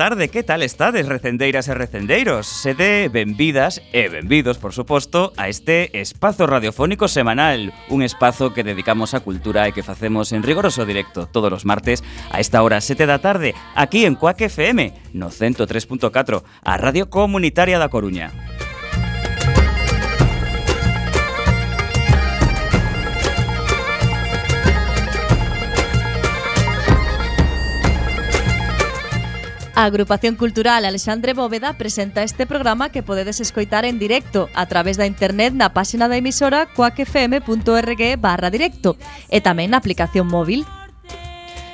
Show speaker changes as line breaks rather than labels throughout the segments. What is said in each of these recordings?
Tarde, que tal estades, recendeiras e recendeiros? Sede benvidas e benvidos, por suposto, a este espazo radiofónico semanal Un espazo que dedicamos á cultura e que facemos en rigoroso directo todos os martes a esta hora 7 da tarde Aquí en Coac FM, no 103.4, a Radio Comunitaria da Coruña
A Agrupación Cultural Alexandre Bóveda presenta este programa que podedes escoitar en directo a través da internet na páxina da emisora coacfm.org barra directo e tamén na aplicación móvil.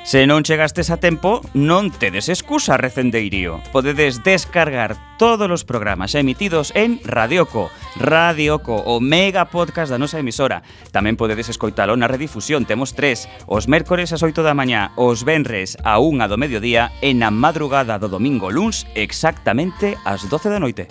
Se non chegastes a tempo, non tedes excusa, recendeirío. Podedes descargar todos os programas emitidos en Radioco, Radioco, o mega podcast da nosa emisora. Tamén podedes escoitalo na redifusión, temos tres, os mércores ás 8 da mañá, os venres a 1 do mediodía e na madrugada do domingo luns exactamente ás 12 da noite.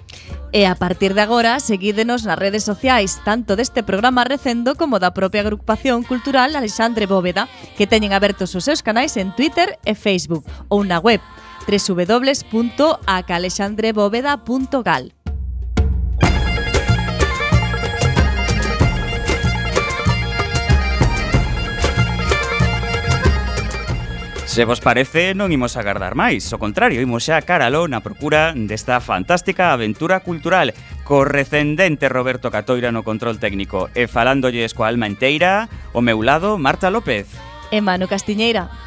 E a partir de agora, seguídenos nas redes sociais, tanto deste programa recendo como da propia agrupación cultural Alexandre Bóveda, que teñen abertos os seus canais en Twitter e Facebook ou na web www.acalexandrebóveda.gal.
Se vos parece, non imos agardar máis. O contrario, imos xa caralo na procura desta fantástica aventura cultural co recendente Roberto Catoira no control técnico e falándolles coa alma inteira, o meu lado, Marta López.
E Manu Castiñeira.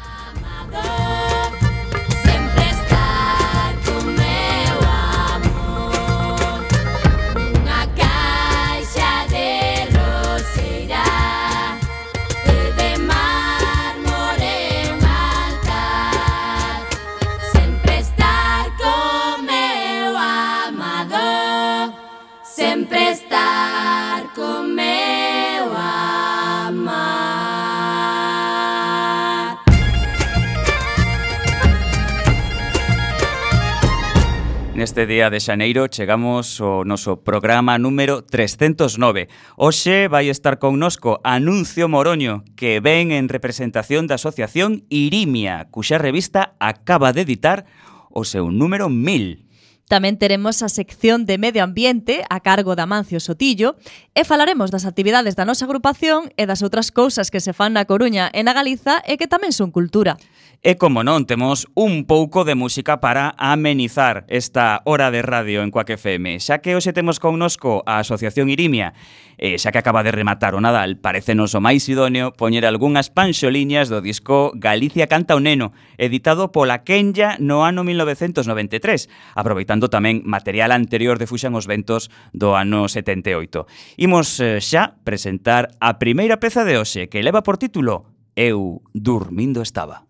Neste día de xaneiro chegamos ao noso programa número 309. Hoxe vai estar connosco Anuncio Moroño, que ven en representación da asociación Irimia, cuxa revista acaba de editar o seu número 1000.
Tamén teremos a sección de Medio Ambiente a cargo de Amancio Sotillo e falaremos das actividades da nosa agrupación e das outras cousas que se fan na Coruña e na Galiza e que tamén son cultura.
E como non, temos un pouco de música para amenizar esta hora de radio en Coac FM, xa que hoxe temos connosco a Asociación Irimia E xa que acaba de rematar o Nadal, parecenos o máis idóneo poñer algunhas panxoliñas do disco Galicia canta o neno, editado pola Kenya no ano 1993, aproveitando tamén material anterior de Fuxan os Ventos do ano 78. Imos eh, xa presentar a primeira peza de hoxe, que leva por título Eu durmindo estaba.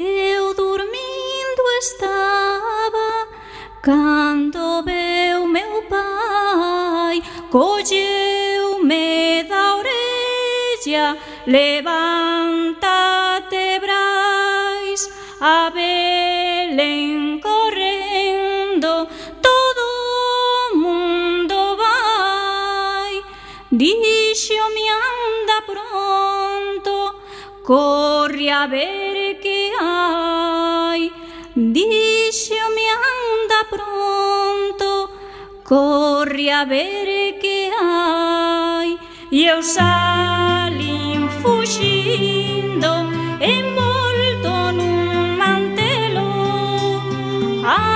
Eu dormindo estaba cando veo Colleume da orella, levántate, Brais, a Belén correndo, todo o mundo vai. Dixo-me anda pronto, corre a ver que hai. Dixo-me anda pronto, corre a ver que ai Eu salín fuxindo Envolto nun mantelo. Ai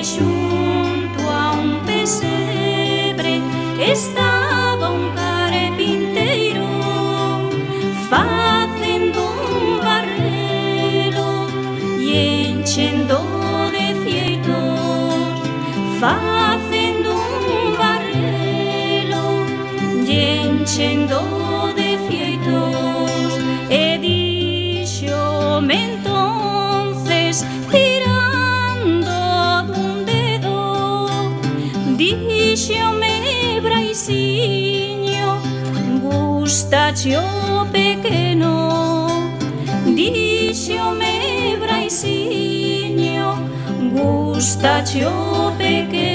wish Xo pequeno Dixome Braisiño Gusta xo pequeno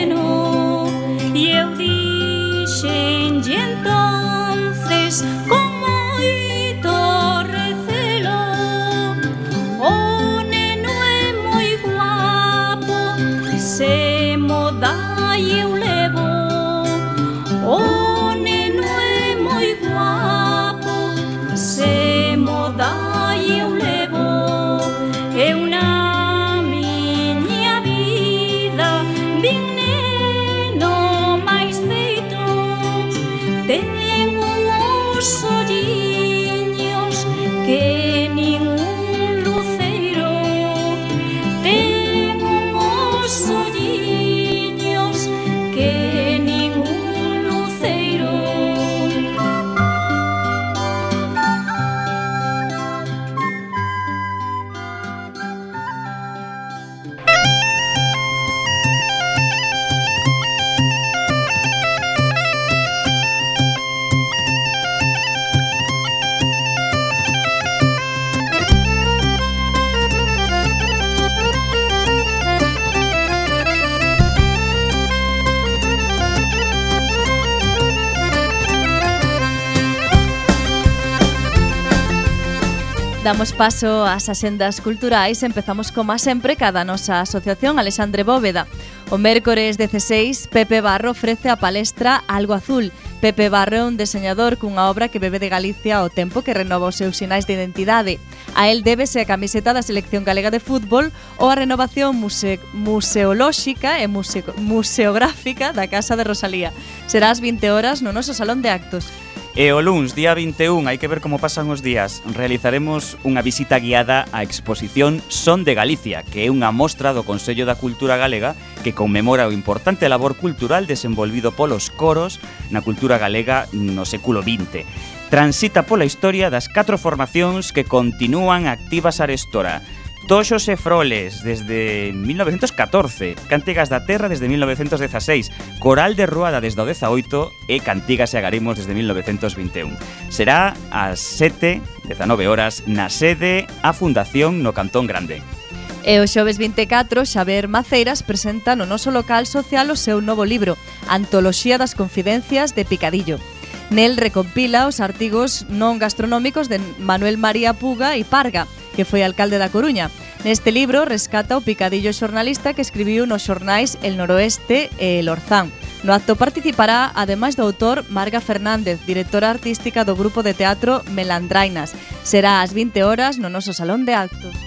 Damos paso ás axendas culturais Empezamos como a sempre cada nosa asociación Alexandre Bóveda O mércores 16 Pepe Barro ofrece a palestra Algo Azul Pepe Barro é un deseñador cunha obra que bebe de Galicia ao tempo que renova os seus sinais de identidade. A el débese a camiseta da Selección Galega de Fútbol ou a renovación muse museolóxica e muse museográfica da Casa de Rosalía. Será ás 20 horas no noso Salón de Actos.
E o luns, día 21, hai que ver como pasan os días, realizaremos unha visita guiada á exposición Son de Galicia, que é unha mostra do Consello da Cultura Galega que conmemora o importante labor cultural desenvolvido polos coros na cultura galega no século XX. Transita pola historia das catro formacións que continúan activas arestora, Toxos e Froles desde 1914, Cantigas da Terra desde 1916, Coral de Ruada desde o 18 e Cantigas e Agarimos desde 1921. Será ás 7, 19 horas, na sede a Fundación no Cantón Grande.
E o xoves 24, Xaver Maceiras presenta no noso local social o seu novo libro, Antoloxía das Confidencias de Picadillo. Nel recompila os artigos non gastronómicos de Manuel María Puga e Parga, que foi alcalde da Coruña. Neste libro rescata o picadillo xornalista que escribiu nos xornais El Noroeste e El Orzán. No acto participará, ademais do autor, Marga Fernández, directora artística do grupo de teatro Melandrainas. Será ás 20 horas no noso salón de actos.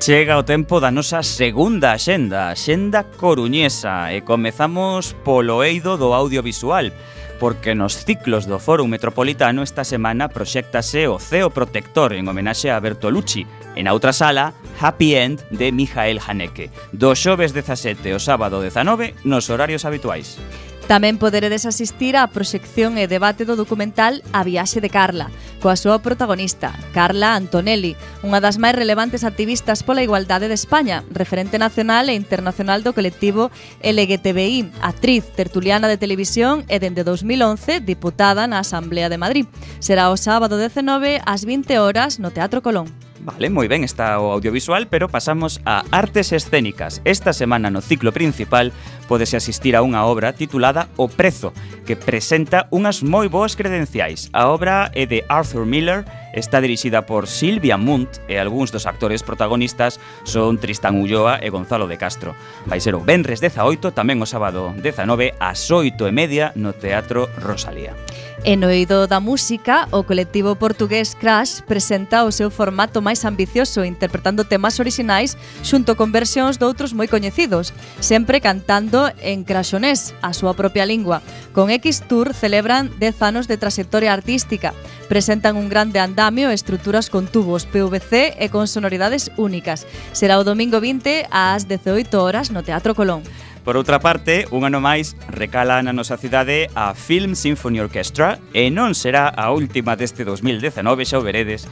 Chega o tempo da nosa segunda xenda, xenda coruñesa, e comezamos polo eido do audiovisual, porque nos ciclos do Fórum Metropolitano esta semana proxectase o Ceo Protector en homenaxe a Bertolucci, e na outra sala, Happy End de Mijael Haneke, do xoves 17 ao sábado 19 nos horarios habituais.
Tamén poderedes asistir á proxección e debate do documental A viaxe de Carla, coa súa protagonista, Carla Antonelli, unha das máis relevantes activistas pola igualdade de España, referente nacional e internacional do colectivo LGTBI, actriz, tertuliana de televisión e dende 2011 diputada na Asamblea de Madrid. Será o sábado 19 ás 20 horas no Teatro Colón.
Vale, moi ben, está o audiovisual, pero pasamos a artes escénicas. Esta semana no ciclo principal podese asistir a unha obra titulada O Prezo, que presenta unhas moi boas credenciais. A obra é de Arthur Miller Está dirixida por Silvia Munt e algúns dos actores protagonistas son Tristán Ulloa e Gonzalo de Castro. Vai ser o Benres 18, tamén o sábado 19, ás 8 e media no Teatro Rosalía.
En oído da música, o colectivo portugués Crash presenta o seu formato máis ambicioso interpretando temas orixinais xunto con versións doutros moi coñecidos, sempre cantando en craxonés, a súa propia lingua. Con X Tour celebran 10 anos de trayectoria artística presentan un grande andamio e estruturas con tubos PVC e con sonoridades únicas. Será o domingo 20 ás 18 horas no Teatro Colón.
Por outra parte, un ano máis recala na nosa cidade a Film Symphony Orchestra e non será a última deste 2019, xa o veredes.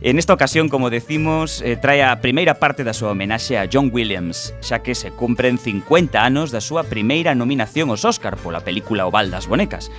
En esta ocasión, como decimos, eh, trae a primeira parte da súa homenaxe a John Williams, xa que se cumpren 50 anos da súa primeira nominación aos Óscar pola película O Val das Bonecas.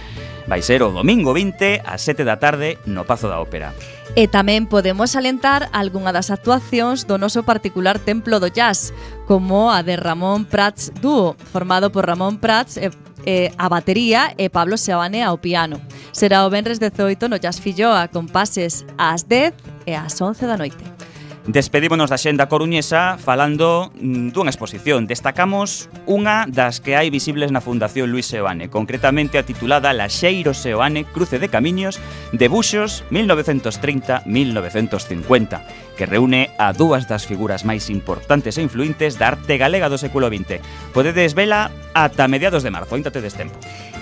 Vai ser o domingo 20 ás 7 da tarde no Pazo da Ópera.
E tamén podemos alentar algunha das actuacións do noso particular templo do jazz, como a de Ramón Prats Dúo, formado por Ramón Prats e eh, a batería e Pablo Seoane ao piano. Será o Benres 18 no Jazz Filloa con pases ás 10 e ás 11 da noite.
Despedímonos da xenda coruñesa falando mm, dunha exposición. Destacamos unha das que hai visibles na Fundación Luis Seoane, concretamente a titulada La Xeiro Seoane, cruce de camiños, debuxos 1930-1950, que reúne a dúas das figuras máis importantes e influintes da arte galega do século XX. Podedes vela ata mediados de marzo, ainda tedes tempo.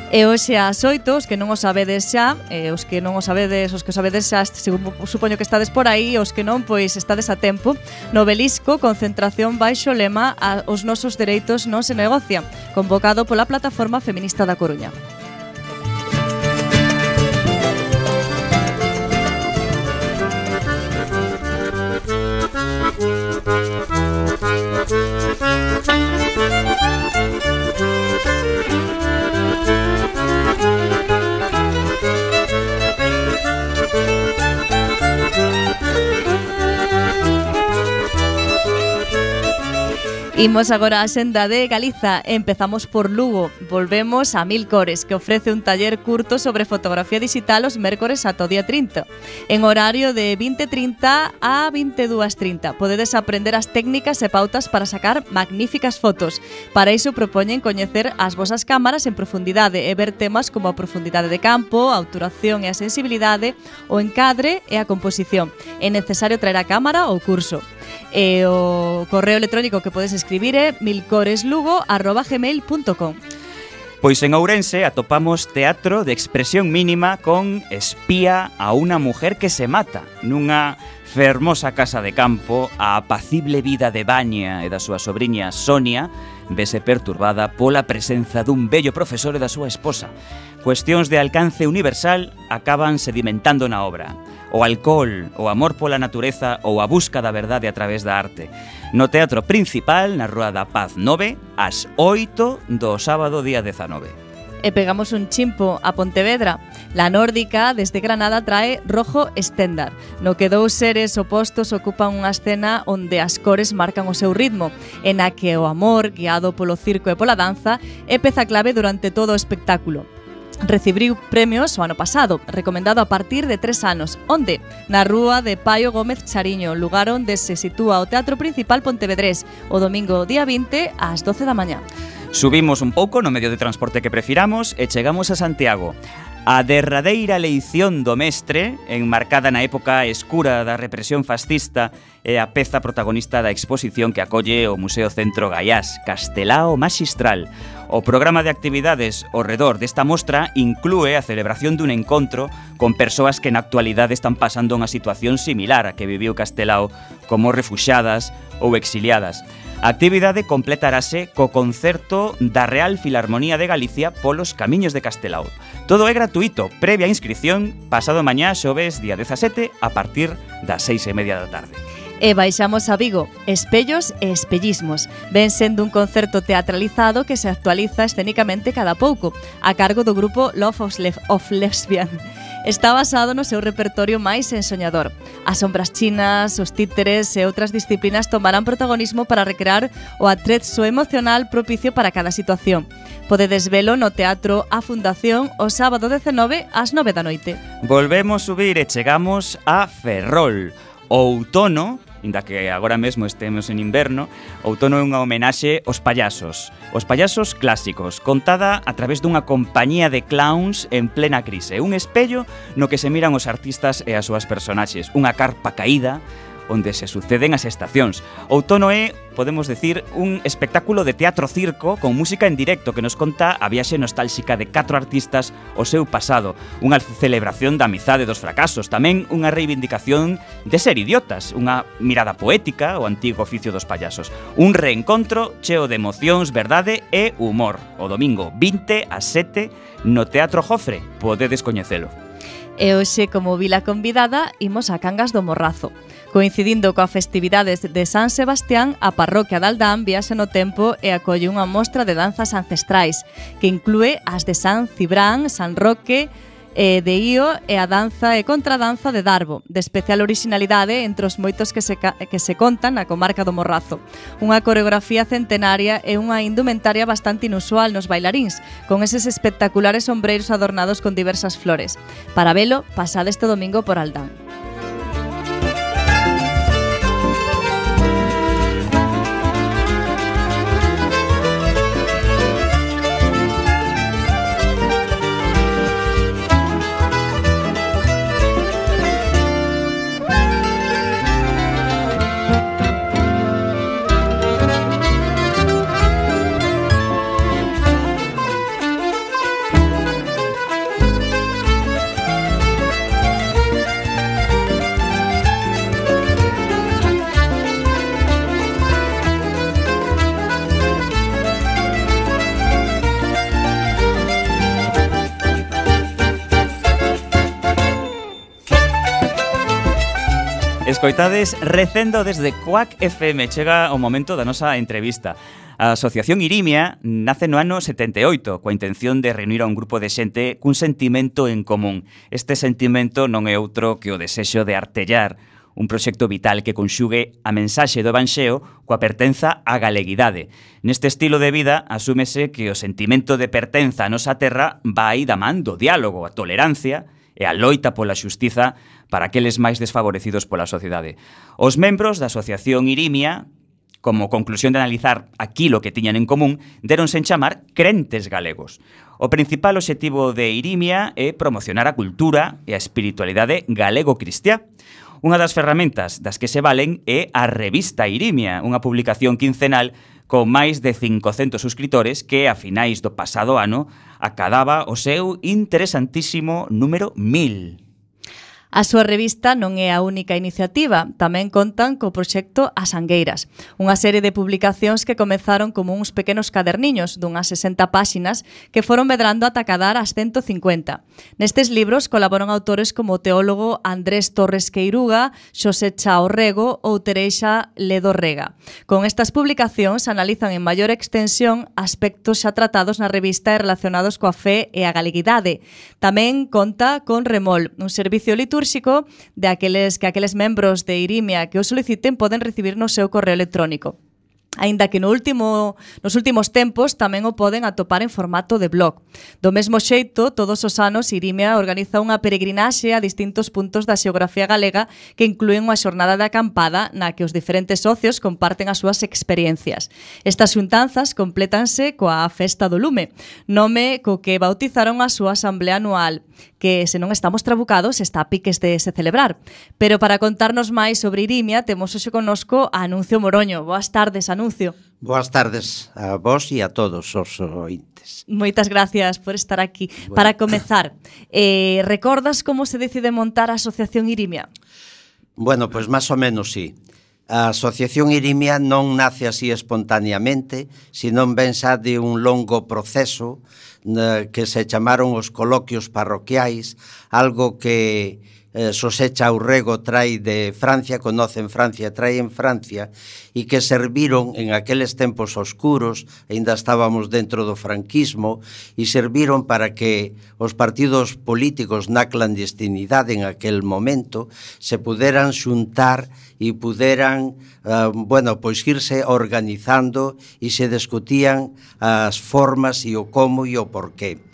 E hoxe ás 8, os que non o sabedes xa, e os que non o sabedes, os que o sabedes xa, según supoño que estades por aí, os que non, pois estades a tempo. No Belisco, concentración baixo lema a, os nosos dereitos non se negocia, convocado pola plataforma feminista da Coruña. Imos agora a senda de Galiza. Empezamos por Lugo. Volvemos a Milcores Que ofrece un taller curto sobre fotografía digital Os mércores ata o día 30 En horario de 20.30 a 22.30 Podedes aprender as técnicas e pautas Para sacar magníficas fotos. Para iso propoñen coñecer as vosas cámaras En profundidade e ver temas como a profundidade de campo A obturación e a sensibilidade O encadre e a composición. É necesario traer a cámara ao curso e o correo electrónico que podes escribir é milcoreslugo@gmail.com.
Pois en Ourense atopamos teatro de expresión mínima con Espía a unha mujer que se mata nunha fermosa casa de campo, a apacible vida de Baña e da súa sobrinha Sonia vese perturbada pola presenza dun bello profesor e da súa esposa cuestións de alcance universal acaban sedimentando na obra. O alcohol, o amor pola natureza ou a busca da verdade a través da arte. No Teatro Principal, na Rúa da Paz 9, ás 8 do sábado día 19
e pegamos un chimpo a Pontevedra. La nórdica desde Granada trae Rojo Estendar, no que dous seres opostos ocupan unha escena onde as cores marcan o seu ritmo, en a que o amor, guiado polo circo e pola danza, é peza clave durante todo o espectáculo. Recibiu premios o ano pasado, recomendado a partir de tres anos, onde? Na rúa de Paio Gómez Chariño, lugar onde se sitúa o Teatro Principal Pontevedrés, o domingo día 20 ás 12 da mañá.
Subimos un pouco no medio de transporte que prefiramos e chegamos a Santiago. A derradeira leición do mestre, enmarcada na época escura da represión fascista, é a peza protagonista da exposición que acolle o Museo Centro Gaiás, Castelao Magistral. O programa de actividades ao redor desta mostra inclúe a celebración dun encontro con persoas que na actualidade están pasando unha situación similar a que viviu Castelao como refuxadas ou exiliadas. A actividade completarase co concerto da Real Filarmonía de Galicia polos Camiños de Castelao. Todo é gratuito, previa inscripción, pasado mañá xoves día 17 a partir das 6 e media da tarde
e baixamos a Vigo, Espellos e Espellismos. Ven sendo un concerto teatralizado que se actualiza escénicamente cada pouco, a cargo do grupo Love of, Lef of Lesbian. Está basado no seu repertorio máis ensoñador. As sombras chinas, os títeres e outras disciplinas tomarán protagonismo para recrear o atrezzo emocional propicio para cada situación. Podedes velo no Teatro A Fundación o sábado 19 ás 9 da noite.
Volvemos subir e chegamos a Ferrol. O outono inda que agora mesmo estemos en inverno, outono é unha homenaxe aos payasos. Os payasos clásicos, contada a través dunha compañía de clowns en plena crise. Un espello no que se miran os artistas e as súas personaxes. Unha carpa caída, onde se suceden as estacións. Outono é, podemos decir, un espectáculo de teatro-circo con música en directo que nos conta a viaxe nostálxica de catro artistas o seu pasado, unha celebración da amizade dos fracasos, tamén unha reivindicación de ser idiotas, unha mirada poética ao antigo oficio dos payasos, un reencontro cheo de emocións, verdade e humor. O domingo 20 a 7 no Teatro Jofre, podedes coñecelo.
E hoxe, como vila convidada, imos a Cangas do Morrazo. Coincidindo coa festividades de San Sebastián, a parroquia de Aldán viaxe no tempo e acolle unha mostra de danzas ancestrais, que inclúe as de San Cibrán, San Roque, e de Io e a danza e contradanza de Darbo, de especial originalidade entre os moitos que se, que se contan na comarca do Morrazo. Unha coreografía centenaria e unha indumentaria bastante inusual nos bailaríns, con eses espectaculares sombreiros adornados con diversas flores. Para velo, pasade este domingo por Aldán.
Escoitades Recendo desde Quack FM. Chega o momento da nosa entrevista. A Asociación Irimia nace no ano 78 coa intención de reunir a un grupo de xente cun sentimento en común. Este sentimento non é outro que o desexo de artellar un proxecto vital que conxugue a mensaxe do Evanxeo coa pertenza á galeguidade. Neste estilo de vida asúmese que o sentimento de pertenza á nosa terra vai da man do diálogo, a tolerancia e a loita pola xustiza para aqueles máis desfavorecidos pola sociedade. Os membros da Asociación Irimia, como conclusión de analizar aquilo que tiñan en común, deronse en chamar crentes galegos. O principal obxectivo de Irimia é promocionar a cultura e a espiritualidade galego-cristiá. Unha das ferramentas das que se valen é a revista Irimia, unha publicación quincenal con máis de 500 suscritores que a finais do pasado ano acadaba o seu interesantísimo número 1000.
A súa revista non é a única iniciativa, tamén contan co proxecto As Angueiras, unha serie de publicacións que comezaron como uns pequenos caderniños dunhas 60 páxinas que foron medrando ata cadar as 150. Nestes libros colaboran autores como o teólogo Andrés Torres Queiruga, Xosé Chaorrego ou Tereixa Ledorrega. Con estas publicacións analizan en maior extensión aspectos xa tratados na revista e relacionados coa fe e a galeguidade. Tamén conta con Remol, un servicio litúrgico litúrxico de aqueles que aqueles membros de Irimia que o soliciten poden recibir no seu correo electrónico aínda que no último, nos últimos tempos tamén o poden atopar en formato de blog. Do mesmo xeito, todos os anos Irimia organiza unha peregrinaxe a distintos puntos da xeografía galega que incluen unha xornada de acampada na que os diferentes socios comparten as súas experiencias. Estas xuntanzas complétanse coa Festa do Lume, nome co que bautizaron a súa asamblea anual, que se non estamos trabucados está a piques de se celebrar. Pero para contarnos máis sobre Irimia temos hoxe conosco a Anuncio Moroño. Boas tardes, Anuncio anuncio.
Boas tardes a vos e a todos os ointes.
Moitas gracias por estar aquí. Bueno. Para comezar, eh, recordas como se decide montar a Asociación Irimia?
Bueno, pois pues máis ou menos sí. A Asociación Irimia non nace así espontaneamente, senón ven xa de un longo proceso eh, que se chamaron os coloquios parroquiais, algo que eh, Xosé Chaurrego trai de Francia, conocen Francia, trai en Francia, e que serviron en aqueles tempos oscuros, aínda estábamos dentro do franquismo, e serviron para que os partidos políticos na clandestinidade en aquel momento se puderan xuntar e puderan, eh, bueno, pois irse organizando e se discutían as formas e o como e o porqué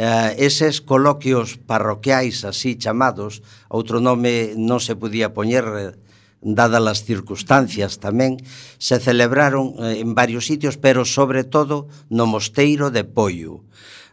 eh, eses coloquios parroquiais así chamados, outro nome non se podía poñer eh, dadas as circunstancias tamén, se celebraron eh, en varios sitios, pero sobre todo no Mosteiro de Poio.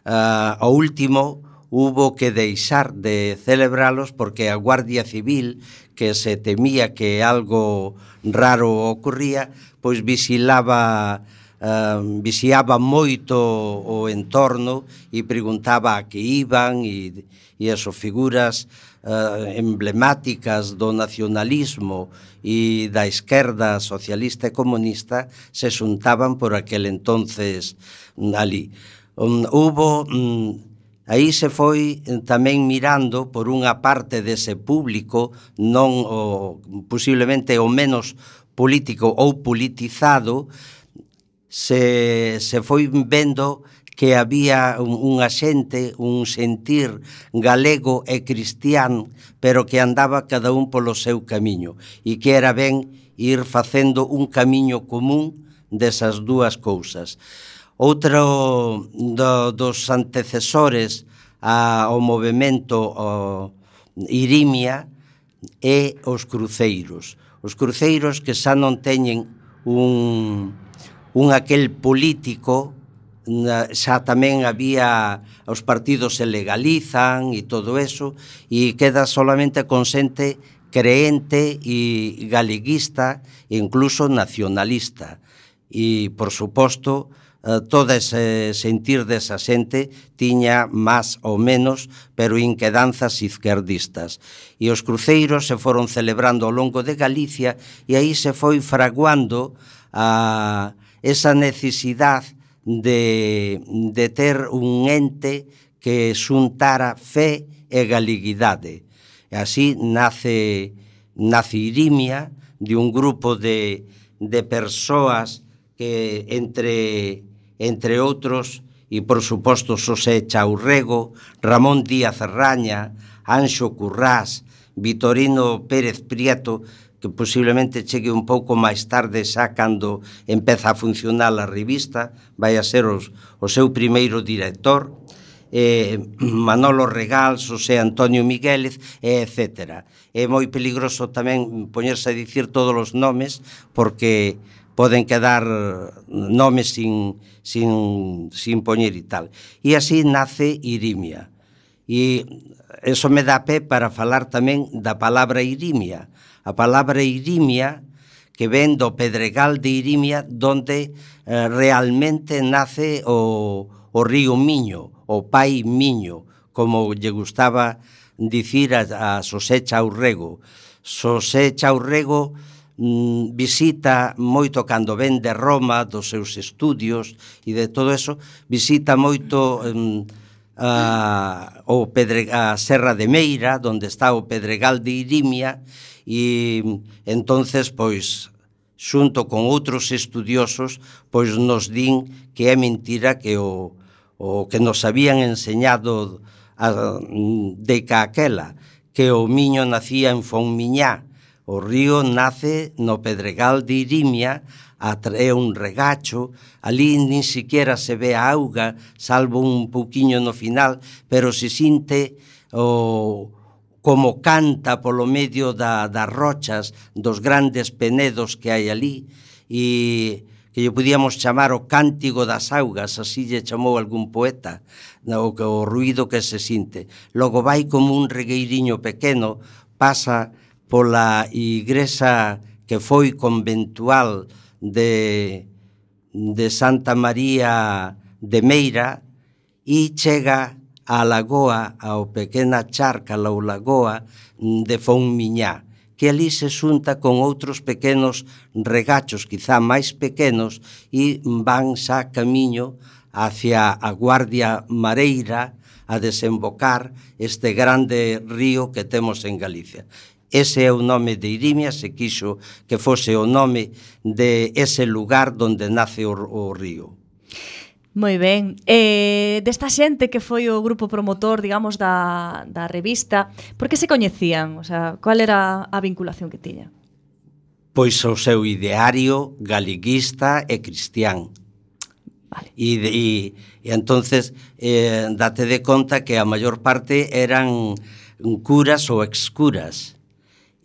Eh, o último hubo que deixar de celebralos porque a Guardia Civil, que se temía que algo raro ocurría, pois vigilaba um, vixiaba moito o entorno e preguntaba a que iban e, e as figuras uh, emblemáticas do nacionalismo e da esquerda socialista e comunista se xuntaban por aquel entonces ali. Um, hubo um, Aí se foi eh, tamén mirando por unha parte dese público non o, posiblemente o menos político ou politizado, se, se foi vendo que había un, unha xente, un sentir galego e cristián, pero que andaba cada un polo seu camiño, e que era ben ir facendo un camiño común desas dúas cousas. Outro do, dos antecesores a, ao movimento o, Irimia é os cruceiros. Os cruceiros que xa non teñen un, un aquel político xa tamén había os partidos se legalizan e todo eso e queda solamente con xente creente e galeguista e incluso nacionalista e por suposto eh, todo ese sentir desa xente tiña máis ou menos, pero inquedanzas izquierdistas. E os cruceiros se foron celebrando ao longo de Galicia e aí se foi fraguando a, esa necesidade de, de ter un ente que xuntara fe e galeguidade. E así nace, nace Irimia de un grupo de, de persoas que entre, entre outros e por suposto Xosé Chaurrego, Ramón Díaz Raña, Anxo Currás, Vitorino Pérez Prieto que posiblemente chegue un pouco máis tarde xa cando empeza a funcionar a revista, vai a ser os, o seu primeiro director, eh, Manolo Regal, José Antonio Miguélez, eh, etc. É moi peligroso tamén poñerse a dicir todos os nomes porque poden quedar nomes sin, sin, sin poñer e tal. E así nace Irimia. E eso me dá pé para falar tamén da palabra irimia. A palabra irimia que ven do Pedregal de Irimia donde eh, realmente nace o, o río Miño, o pai Miño, como lle gustaba dicir a, a Xosé Chaurrego. Xosé Chaurrego mm, visita moito cando ven de Roma, dos seus estudios e de todo eso, visita moito... Mm, a, o Pedre, a Serra de Meira, onde está o Pedregal de Irimia, e entonces pois xunto con outros estudiosos, pois nos din que é mentira que o, o que nos habían enseñado a, de caquela, que o miño nacía en Fonmiñá, o río nace no Pedregal de Irimia é un regacho, ali nin siquiera se ve a auga, salvo un pouquiño no final, pero se sinte o como canta polo medio da, das rochas, dos grandes penedos que hai ali, e que lle podíamos chamar o cántigo das augas, así lle chamou algún poeta, o, o ruido que se sinte. Logo vai como un regueiriño pequeno, pasa pola igrexa que foi conventual de, de Santa María de Meira e chega á lagoa, ao pequena charca ou lagoa de Fonmiñá, que ali se xunta con outros pequenos regachos, quizá máis pequenos, e van xa camiño hacia a Guardia Mareira a desembocar este grande río que temos en Galicia. Ese é o nome de Irimia, se quixo que fose o nome de ese lugar onde nace o, o río.
Moi ben. Eh, desta xente que foi o grupo promotor, digamos, da, da revista, por que se coñecían? O sea, cual era a vinculación que tiña?
Pois o seu ideario galeguista e cristián.
Vale.
E, de, e, e entonces eh, date de conta que a maior parte eran curas ou excuras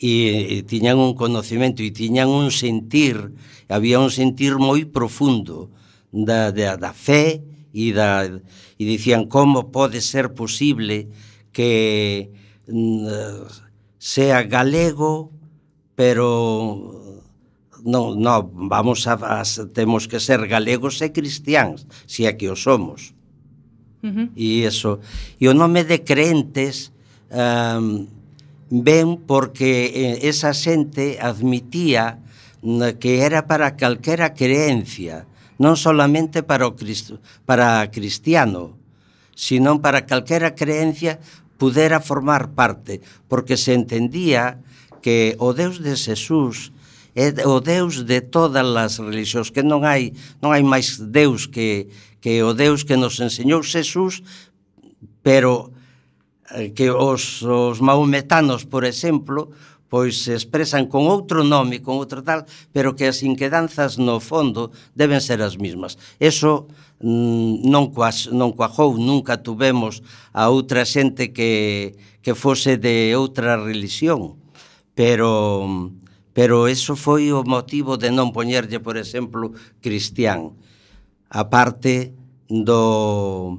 e, e tiñan un conocimento e tiñan un sentir, había un sentir moi profundo da, da, da fe e, da, e dicían como pode ser posible que mm, sea galego pero non, non vamos a, a temos que ser galegos e cristiáns se é que o somos
uh -huh.
e iso e o nome de crentes um, ben porque eh, esa xente admitía eh, que era para calquera creencia, non solamente para o cristo, para cristiano, sino para calquera creencia pudera formar parte, porque se entendía que o Deus de Xesús é o Deus de todas as religións, que non hai non hai máis Deus que que o Deus que nos enseñou Xesús, pero Eh, que os, os maometanos, por exemplo, pois se expresan con outro nome, con outro tal, pero que as inquedanzas no fondo deben ser as mismas. Eso mm, non, coas, non coajou, nunca tuvemos a outra xente que, que fose de outra religión, pero, pero eso foi o motivo de non poñerlle, por exemplo, cristián, A parte do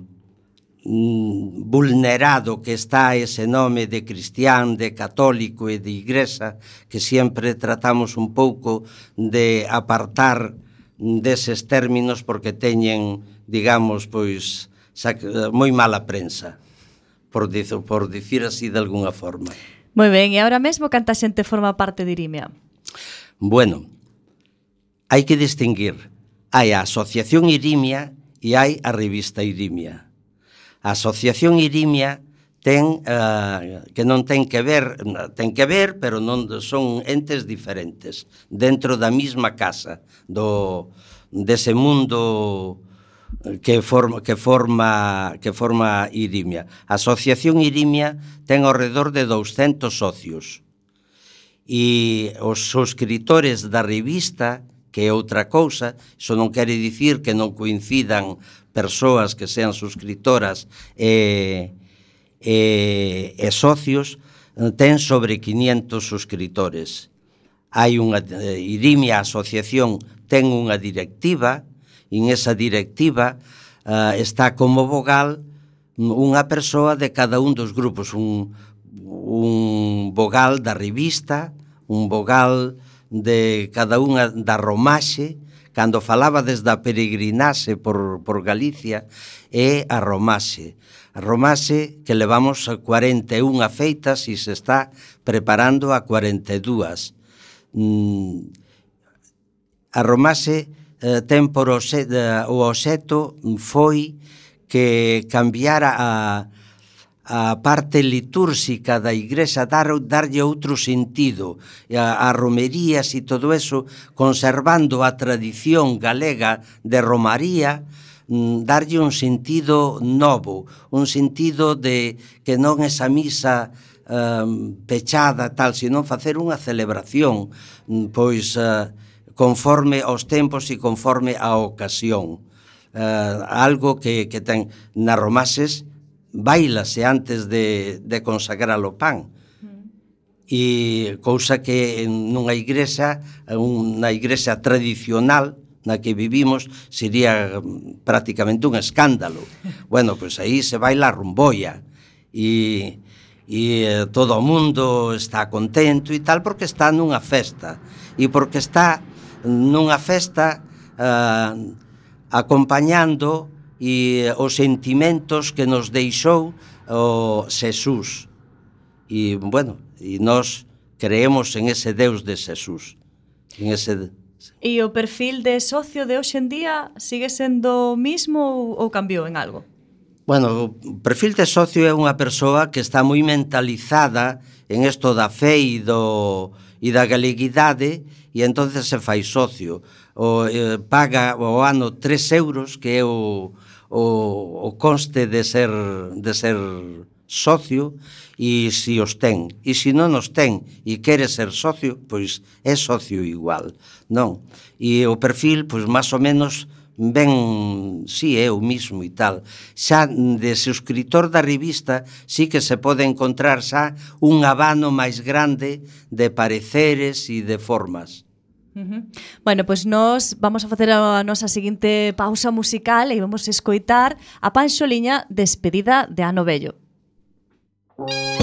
vulnerado que está ese nome de cristián, de católico e de igresa que sempre tratamos un pouco de apartar deses términos porque teñen, digamos, pois moi mala prensa, por, dizo, por dicir así de alguna forma.
Moi ben, e agora mesmo canta xente forma parte de Irimia?
Bueno, hai que distinguir. Hai a Asociación Irimia e hai a revista Irimia A Asociación Irimia ten uh, que non ten que ver, ten que ver, pero non son entes diferentes dentro da mesma casa do dese mundo que forma que forma que forma Irimia. A Asociación Irimia ten ao redor de 200 socios. E os subscritores da revista que é outra cousa, iso non quere dicir que non coincidan persoas que sean suscriptoras e, e, e socios eh, ten sobre 500 suscritores. Hai unha eh, Irimia Asociación ten unha directiva, e en esa directiva uh, está como vogal unha persoa de cada un dos grupos, un, un vogal da revista, un vogal de cada unha da romaxe, cando falaba desde a peregrinaxe por, por Galicia, é a romase. A romase que levamos a 41 feitas e se está preparando a 42. Mm, a romase eh, ten por eh, o, o oxeto foi que cambiara a, a parte litúrxica da igrexa dar, darlle outro sentido a, a romerías e todo eso conservando a tradición galega de romaría mm, darlle un sentido novo, un sentido de que non esa misa um, pechada tal, senón facer unha celebración mm, pois uh, conforme aos tempos e conforme á ocasión. Uh, algo que, que ten na romases bailase antes de, de consagrar o pan. Mm. E cousa que nunha igrexa, unha igrexa tradicional na que vivimos, sería mm, prácticamente un escándalo. Bueno, pois aí se baila rumboia e, e eh, todo o mundo está contento e tal porque está nunha festa e porque está nunha festa eh, acompañando e os sentimentos que nos deixou o Xesús. E, bueno, e nós creemos en ese Deus de Xesús, en ese...
E o perfil de socio de hoxe en día sigue sendo o mismo ou cambiou en algo?
Bueno, o perfil de socio é unha persoa que está moi mentalizada en isto da fe e, do, e da galeguidade e entonces se fai socio. O, eh, paga o ano 3 euros, que é o, o, o conste de ser, de ser socio e se os ten. E se non os ten e quere ser socio, pois é socio igual, non? E o perfil, pois máis ou menos, ben, si sí, é o mismo e tal. Xa de suscritor da revista sí que se pode encontrar xa un abano máis grande de pareceres e de formas.
Uh. Bueno, pois nós vamos a facer a nosa seguinte pausa musical e vamos escoitar a Panxoliña despedida de Ano Bello.
Música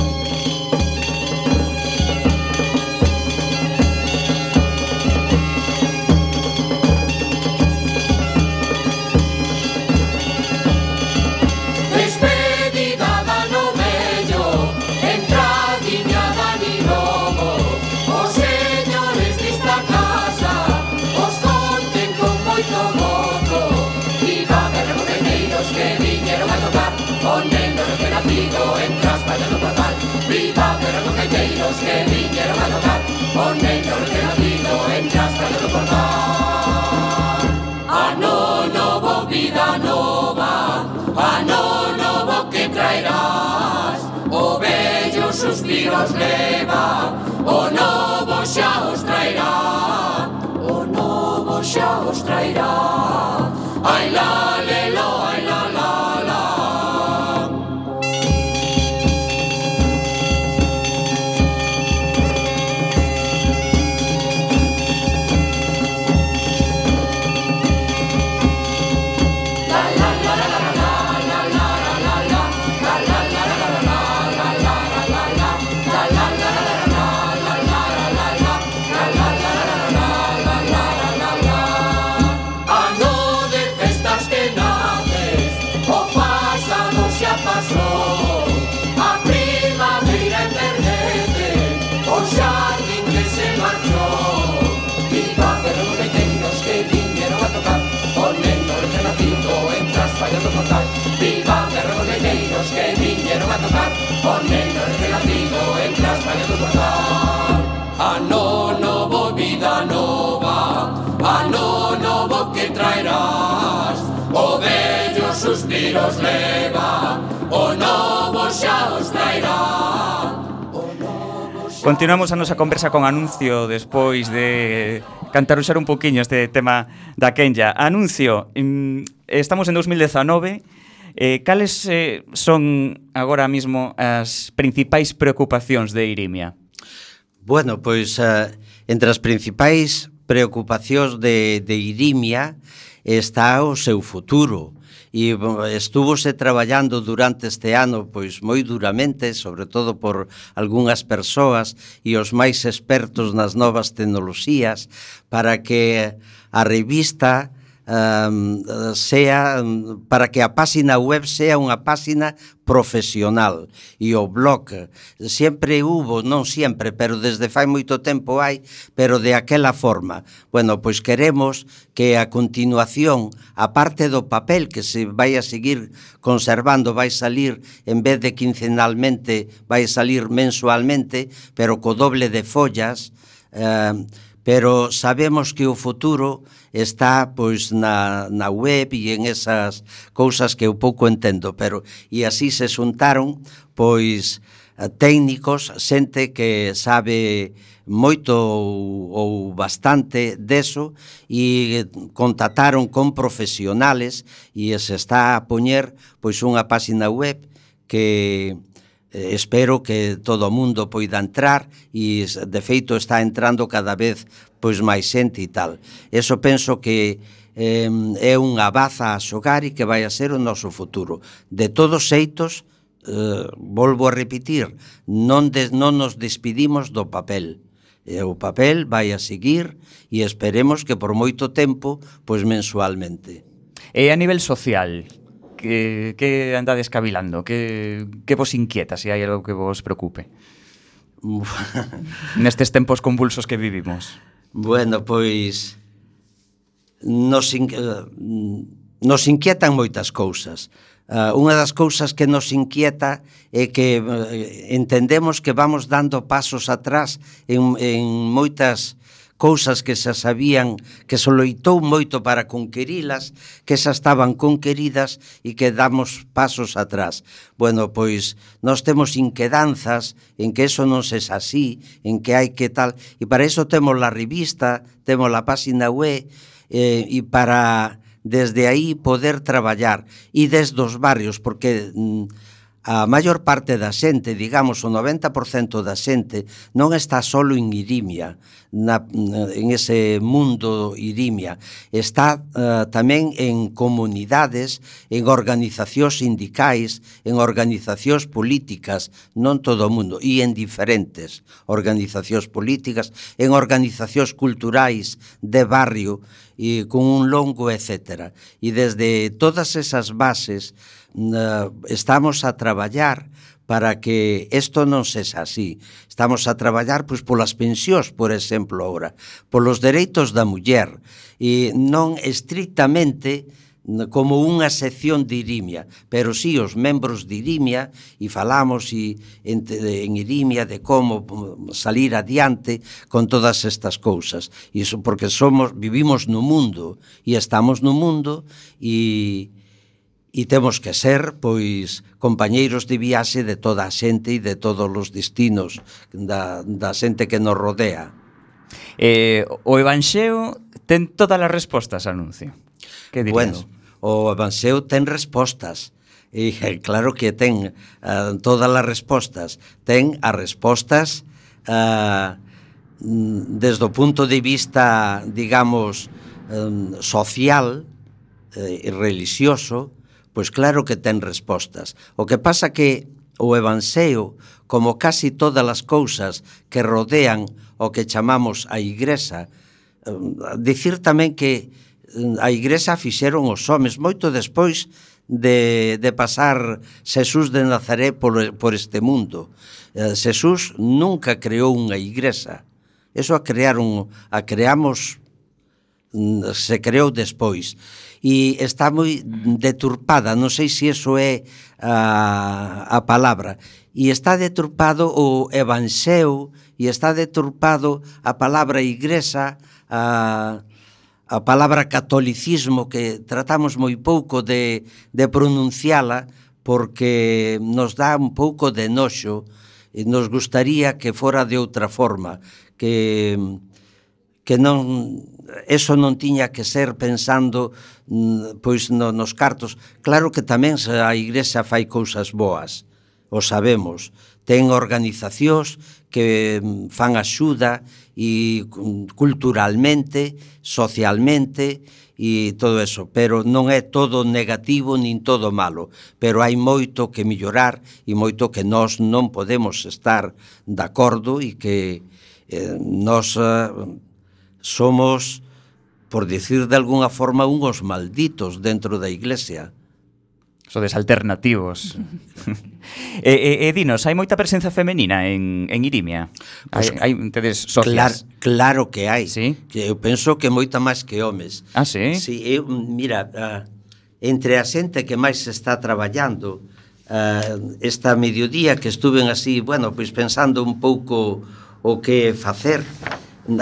Monegro entra en Cascais do Portal Ano ah, novo, vida nova ah, Ano novo que traerás O oh, bello suspiros leva O novo xa os traerá O novo xa os traerá. passou, a primavera perdete, o jardín que se marchou. E pájaros pequeños que vinieron a tocar, poniendo el renacido en traspallando portal. Viva perros pequeños que vinieron a tocar, poniendo el renacido en traspallando portal. Siros leva, o novo xa os traerá.
Continuamos a nosa conversa con Anuncio despois de cantaruxar un poquinho este tema da Kenya. Anuncio, mm, estamos en 2019, eh, cales eh, son agora mesmo as principais preocupacións de Irimia?
Bueno, pois eh, entre as principais preocupacións de, de Irimia está o seu futuro e estúvose traballando durante este ano pois moi duramente, sobre todo por algunhas persoas e os máis expertos nas novas tecnoloxías para que a revista um, sea para que a páxina web sea unha páxina profesional e o blog sempre hubo, non sempre, pero desde fai moito tempo hai, pero de aquela forma. Bueno, pois queremos que a continuación, a parte do papel que se vai a seguir conservando, vai salir en vez de quincenalmente, vai salir mensualmente, pero co doble de follas, eh, pero sabemos que o futuro está pois na, na web e en esas cousas que eu pouco entendo, pero e así se xuntaron pois eh, técnicos, xente que sabe moito ou, ou bastante deso e contataron con profesionales e se está a poñer pois unha páxina web que Eh, espero que todo o mundo poida entrar e de feito está entrando cada vez pois máis xente e tal. Eso penso que eh, é unha baza a xogar e que vai a ser o noso futuro. De todos xeitos, eh, volvo a repetir, non, des, non nos despedimos do papel. E o papel vai a seguir e esperemos que por moito tempo, pois mensualmente.
E a nivel social, que, que andades cavilando? Que, que vos inquieta, se si hai algo que vos preocupe? Uf. Nestes tempos convulsos que vivimos.
Bueno, pois nos, in... Eh, nos inquietan moitas cousas. Uh, unha das cousas que nos inquieta é que uh, entendemos que vamos dando pasos atrás en, en moitas cousas que xa sabían que se loitou moito para conquerilas, que xa estaban conqueridas e que damos pasos atrás. Bueno, pois nós temos inquedanzas en que eso non se así, en que hai que tal, e para eso temos la revista, temos la página web, eh, e para desde aí poder traballar, e desde os barrios, porque... Mm, a maior parte da xente, digamos o 90% da xente, non está solo en Irimia, na, en ese mundo Irimia, está uh, tamén en comunidades, en organizacións sindicais, en organizacións políticas, non todo o mundo, e en diferentes organizacións políticas, en organizacións culturais de barrio, e con un longo, etc. E desde todas esas bases, estamos a traballar para que isto non sexa así. Estamos a traballar pois, polas pensións, por exemplo, ahora, polos dereitos da muller, e non estrictamente como unha sección de Irimia, pero sí os membros de Irimia e falamos e, en, en Irimia de como salir adiante con todas estas cousas. Iso porque somos vivimos no mundo e estamos no mundo e e temos que ser, pois, compañeiros de viaxe de toda a xente e de todos os destinos da, da xente que nos rodea.
Eh, o Evanxeo ten todas as respostas, anuncio. Que dirías?
Bueno, o Evanxeo ten respostas. E claro que ten uh, todas as respostas. Ten as respostas uh, desde o punto de vista, digamos, um, social, eh, religioso, Pois claro que ten respostas. O que pasa que o Evanxeo, como casi todas as cousas que rodean o que chamamos a Igresa, eh, dicir tamén que eh, a Igresa fixeron os homes moito despois de, de pasar Xesús de Nazaré por, por este mundo. Eh, Xesús nunca creou unha Igresa. Eso a crearon, a creamos, mm, se creou despois e está moi mm. deturpada, non sei se iso é a, a palabra, e está deturpado o evanxeo e está deturpado a palabra igresa, a, a palabra catolicismo que tratamos moi pouco de, de pronunciala porque nos dá un pouco de noxo e nos gustaría que fora de outra forma, que que non eso non tiña que ser pensando mm, pois no, nos cartos. Claro que tamén a Igrexa fai cousas boas, o sabemos. Ten organizacións que mm, fan axuda e mm, culturalmente, socialmente e todo eso, pero non é todo negativo nin todo malo, pero hai moito que mellorar e moito que nós non podemos estar de acordo e que eh, nós eh, somos, por decir de algunha forma, unhos malditos dentro da Iglesia.
Sodes alternativos. e, e, e dinos, hai moita presenza femenina en, en Irimia? Pues, hai, hai tedes socias?
Clar, claro que hai.
¿Sí?
Que eu penso que moita máis que homes.
Ah, sí?
sí eu, mira, entre a xente que máis está traballando, uh, esta mediodía que estuven así, bueno, pois pensando un pouco o que facer,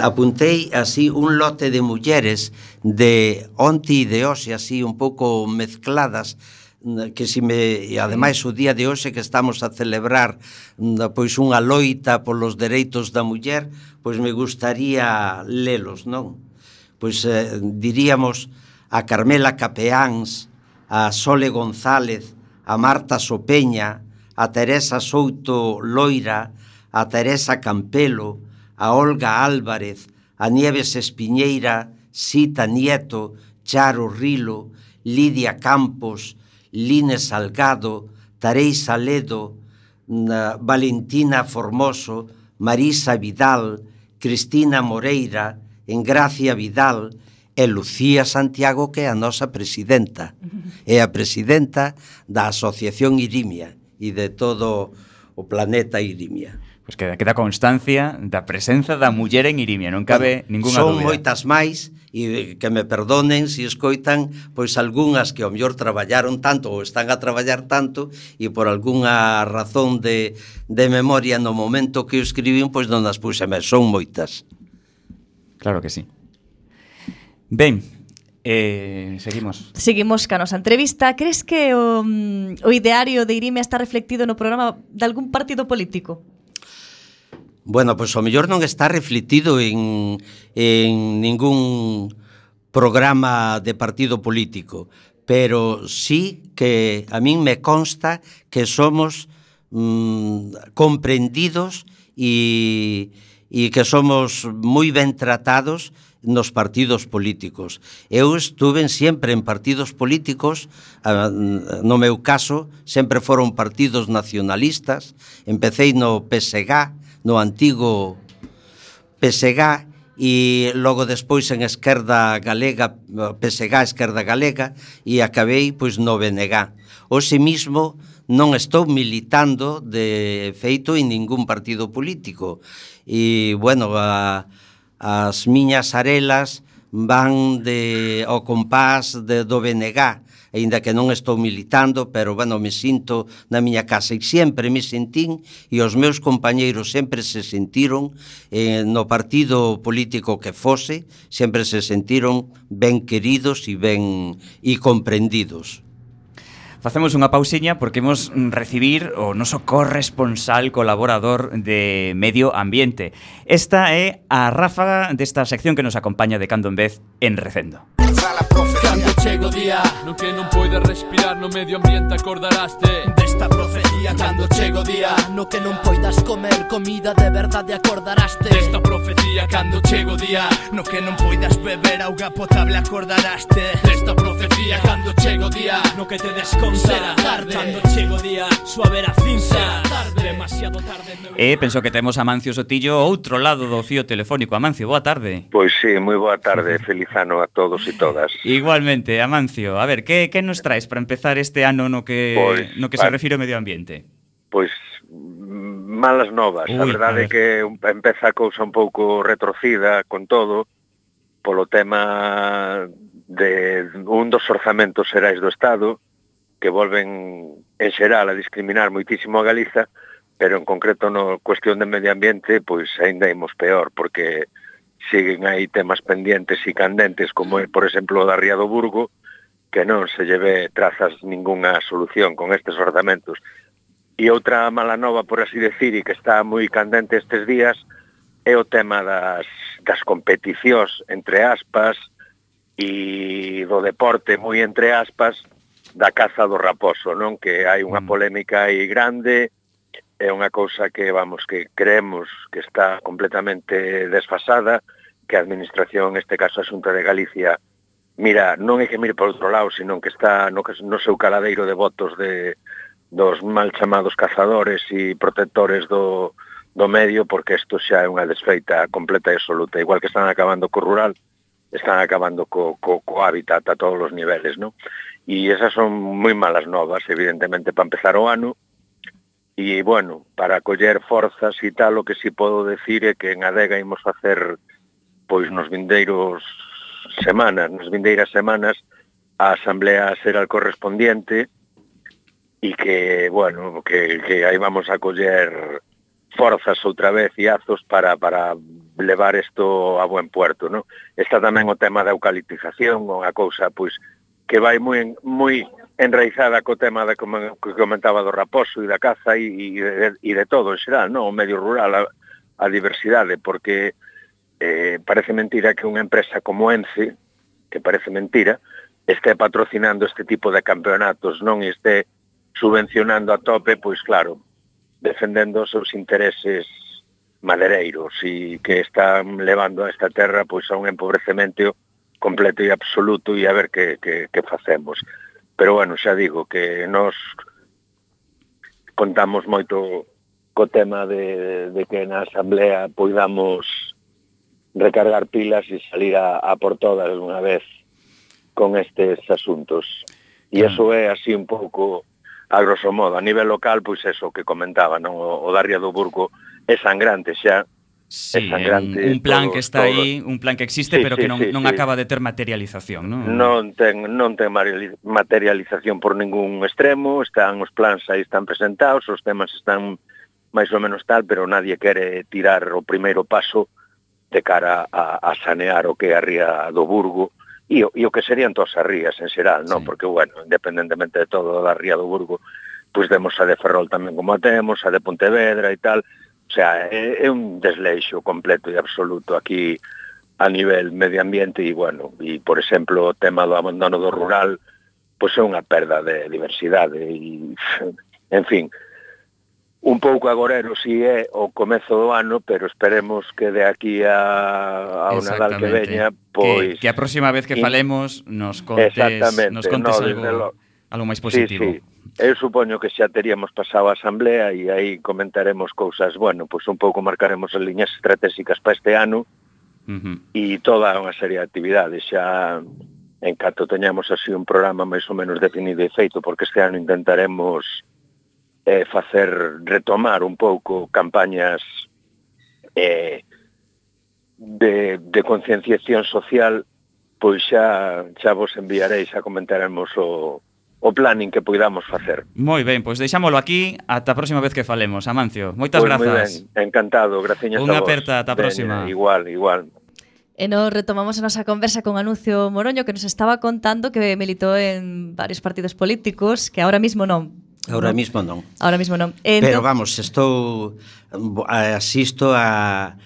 apuntei así un lote de mulleres de onti e de hoxe así un pouco mezcladas mm, que si me e ademais o día de hoxe que estamos a celebrar mm, pois unha loita polos dereitos da muller, pois me gustaría lelos, non? Pois eh, diríamos a Carmela Capeáns, a Sole González, a Marta Sopeña, a Teresa Souto Loira, a Teresa Campelo, a Olga Álvarez, a Nieves Espiñeira, Sita Nieto, Charo Rilo, Lidia Campos, Line Salgado, Tarei Saledo, Valentina Formoso, Marisa Vidal, Cristina Moreira, Engracia Vidal e Lucía Santiago que é a nosa presidenta. É a presidenta da Asociación Irimia e de todo o planeta Irimia
pues queda, queda constancia da presenza da muller en Irimia, non cabe bueno, ninguna
son
dúbida.
Son moitas máis e eh, que me perdonen se si escoitan pois algunhas que ao mellor traballaron tanto ou están a traballar tanto e por algunha razón de, de memoria no momento que o escribín pois non as puxeme, son moitas.
Claro que sí. Ben, Eh, seguimos.
Seguimos ca nosa entrevista. Crees que o, mm, o ideario de Irimia está reflectido no programa de algún partido político?
Bueno, pois o mellor non está refletido en, en ningún programa de partido político, pero sí que a min me consta que somos mm, comprendidos e, e que somos moi ben tratados nos partidos políticos. Eu estuve sempre en partidos políticos, no meu caso, sempre foron partidos nacionalistas, empecéi no PSG, no antigo PSG e logo despois en Esquerda Galega, PSG Esquerda Galega e acabei pois no BNG. Hoxe mismo non estou militando de feito en ningún partido político e bueno, a, as miñas arelas van de ao compás de, do BNG, aínda que non estou militando, pero, bueno, me sinto na miña casa e sempre me sentín e os meus compañeiros sempre se sentiron eh, no partido político que fose, sempre se sentiron ben queridos e ben e comprendidos.
Facemos unha pausiña porque imos recibir o noso corresponsal colaborador de Medio Ambiente. Esta é a ráfaga desta sección que nos acompaña de Cando en Vez en Recendo.
Cando chego día No que non poides respirar no medio ambiente acordaraste
Desta profecía Cando chego día No que non poidas comer comida de verdade acordaraste
Desta profecía Cando chego día
No que non poidas beber auga potable acordaraste
Desta profecía Cando chego día
No que te des responsa
Será tarde.
Cando chego día, suave vera cinza.
Tarde.
Demasiado tarde
E eh, penso que temos a Mancio Sotillo outro lado do fío telefónico. Amancio, boa tarde.
Pois sí, moi boa tarde, feliz ano a todos e todas.
Igualmente, Amancio, a ver, que, que nos traes para empezar este ano no que,
pois,
no que se refire ao medio ambiente?
Pois malas novas,
Ui, a verdade
é ver. que empeza a cousa un pouco retrocida con todo, polo tema de un dos orzamentos xerais do Estado que volven en xeral a discriminar moitísimo a Galiza, pero en concreto no cuestión de medio ambiente, pois aínda imos peor, porque siguen aí temas pendentes e candentes, como é, por exemplo, o da Ría do Burgo, que non se lleve trazas ningunha solución con estes orzamentos. E outra mala nova, por así decir, e que está moi candente estes días, é o tema das, das competicións entre aspas e do deporte moi entre aspas da Casa do Raposo, non? Que hai unha
mm.
polémica aí grande, é unha cousa que, vamos, que creemos que está completamente desfasada, que a Administración, neste caso a Xunta de Galicia, mira, non é que mire por outro lado, sino que está no, no seu caladeiro de votos de, dos mal chamados cazadores e protectores do, do medio, porque isto xa é unha desfeita completa e absoluta. Igual que están acabando co rural, están acabando co, co, co hábitat a todos os niveles, non? e esas son moi malas novas, evidentemente, para empezar o ano, e, bueno, para coller forzas e tal, o que si sí podo decir é que en Adega imos facer, pois, nos vindeiros semanas, nas vindeiras semanas, a asamblea será correspondiente e que, bueno, que, que aí vamos a coller forzas outra vez e azos para, para levar isto a buen puerto, non? Está tamén o tema da eucaliptización, unha cousa, pois, que vai moi, en, moi enraizada co tema da como que comentaba do raposo e da caza e, e, de, e de todo en xeral, non? o medio rural, a, a diversidade, porque eh, parece mentira que unha empresa como ENCE, que parece mentira, este patrocinando este tipo de campeonatos, non este subvencionando a tope, pois claro, defendendo os seus intereses madereiros e que están levando a esta terra pois a un empobrecemento completo e absoluto e a ver que, que, que facemos. Pero bueno, xa digo que nos contamos moito co tema de, de que na Asamblea poidamos recargar pilas e salir a, a por todas unha vez con estes asuntos. E eso é así un pouco a grosso modo. A nivel local, pois eso que comentaba, non? O, o da Ría do Burgo é sangrante xa,
Sí, un, un plan
todo,
que está
todo.
aí, un plan que existe,
sí,
pero
sí,
que non,
sí,
non
sí.
acaba de ter materialización, non?
Non ten, non ten materialización por ningún extremo, están os plans aí están presentados, os temas están máis ou menos tal, pero nadie quere tirar o primeiro paso de cara a, a sanear o que é a ría do Burgo e, e o que serían todas as rías en xeral, non?
Sí.
Porque, bueno, independentemente de todo da ría do Burgo, pois pues, demos a de Ferrol tamén como a temos, a de Pontevedra e tal, O sea, é, é un desleixo completo e absoluto aquí a nivel medio ambiente e, bueno, e, por exemplo, o tema do abandono do rural pois é unha perda de diversidade e, en fin, un pouco agorero si é o comezo do ano, pero esperemos que de aquí a, a o Nadal que veña, pois...
Que, que a próxima vez que falemos nos contes, nos contes
no,
algo...
Lo,
algo máis positivo.
Sí, sí. Eu supoño que xa teríamos pasado a asamblea e aí comentaremos cousas, bueno, pois un pouco marcaremos as liñas estratégicas para este ano
uh -huh.
e toda unha serie de actividades xa en canto teñamos así un programa máis ou menos definido e feito, porque este ano intentaremos eh, facer retomar un pouco campañas eh, de, de concienciación social, pois xa, xa vos enviarei, xa comentaremos o, o planning que poidamos facer.
Moi ben, pois deixámolo aquí ata a próxima vez que falemos, Amancio. Moitas
pois,
grazas.
Moi ben, encantado, graciñas
Unha
a vos.
Unha aperta, ata a próxima.
Ben, igual, igual.
E nos retomamos a nosa conversa con Anuncio Moroño que nos estaba contando que militou en varios partidos políticos que ahora mismo non,
Ahora mismo non.
Ahora mismo non. Entón...
Pero vamos, estou asisto a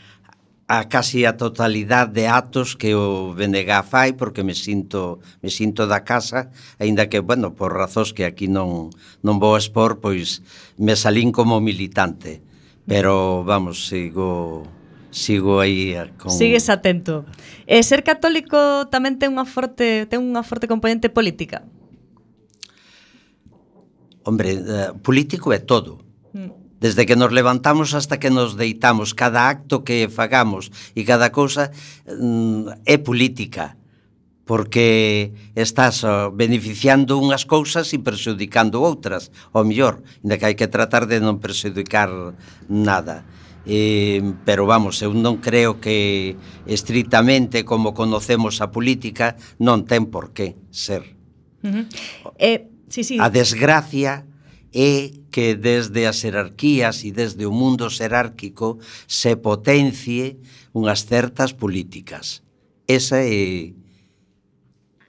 a casi a totalidade de actos que o BNG fai porque me sinto me sinto da casa, aínda que bueno, por razóns que aquí non non vou expor, pois me salín como militante, pero vamos, sigo sigo aí eh, con
Sigues atento. E ser católico tamén ten unha forte ten unha forte componente política.
Hombre, eh, político é todo.
Mm
Desde que nos levantamos hasta que nos deitamos, cada acto que fagamos e cada cousa mm, é política porque estás beneficiando unhas cousas e perxudicando outras, ou mellor, ainda que hai que tratar de non perxudicar nada. Eh, pero vamos, eu non creo que estritamente como conocemos a política non ten por que ser.
Uh -huh. eh, sí, sí.
A desgracia é que desde as jerarquías e desde o mundo xerárquico se potencie unhas certas políticas. Esa é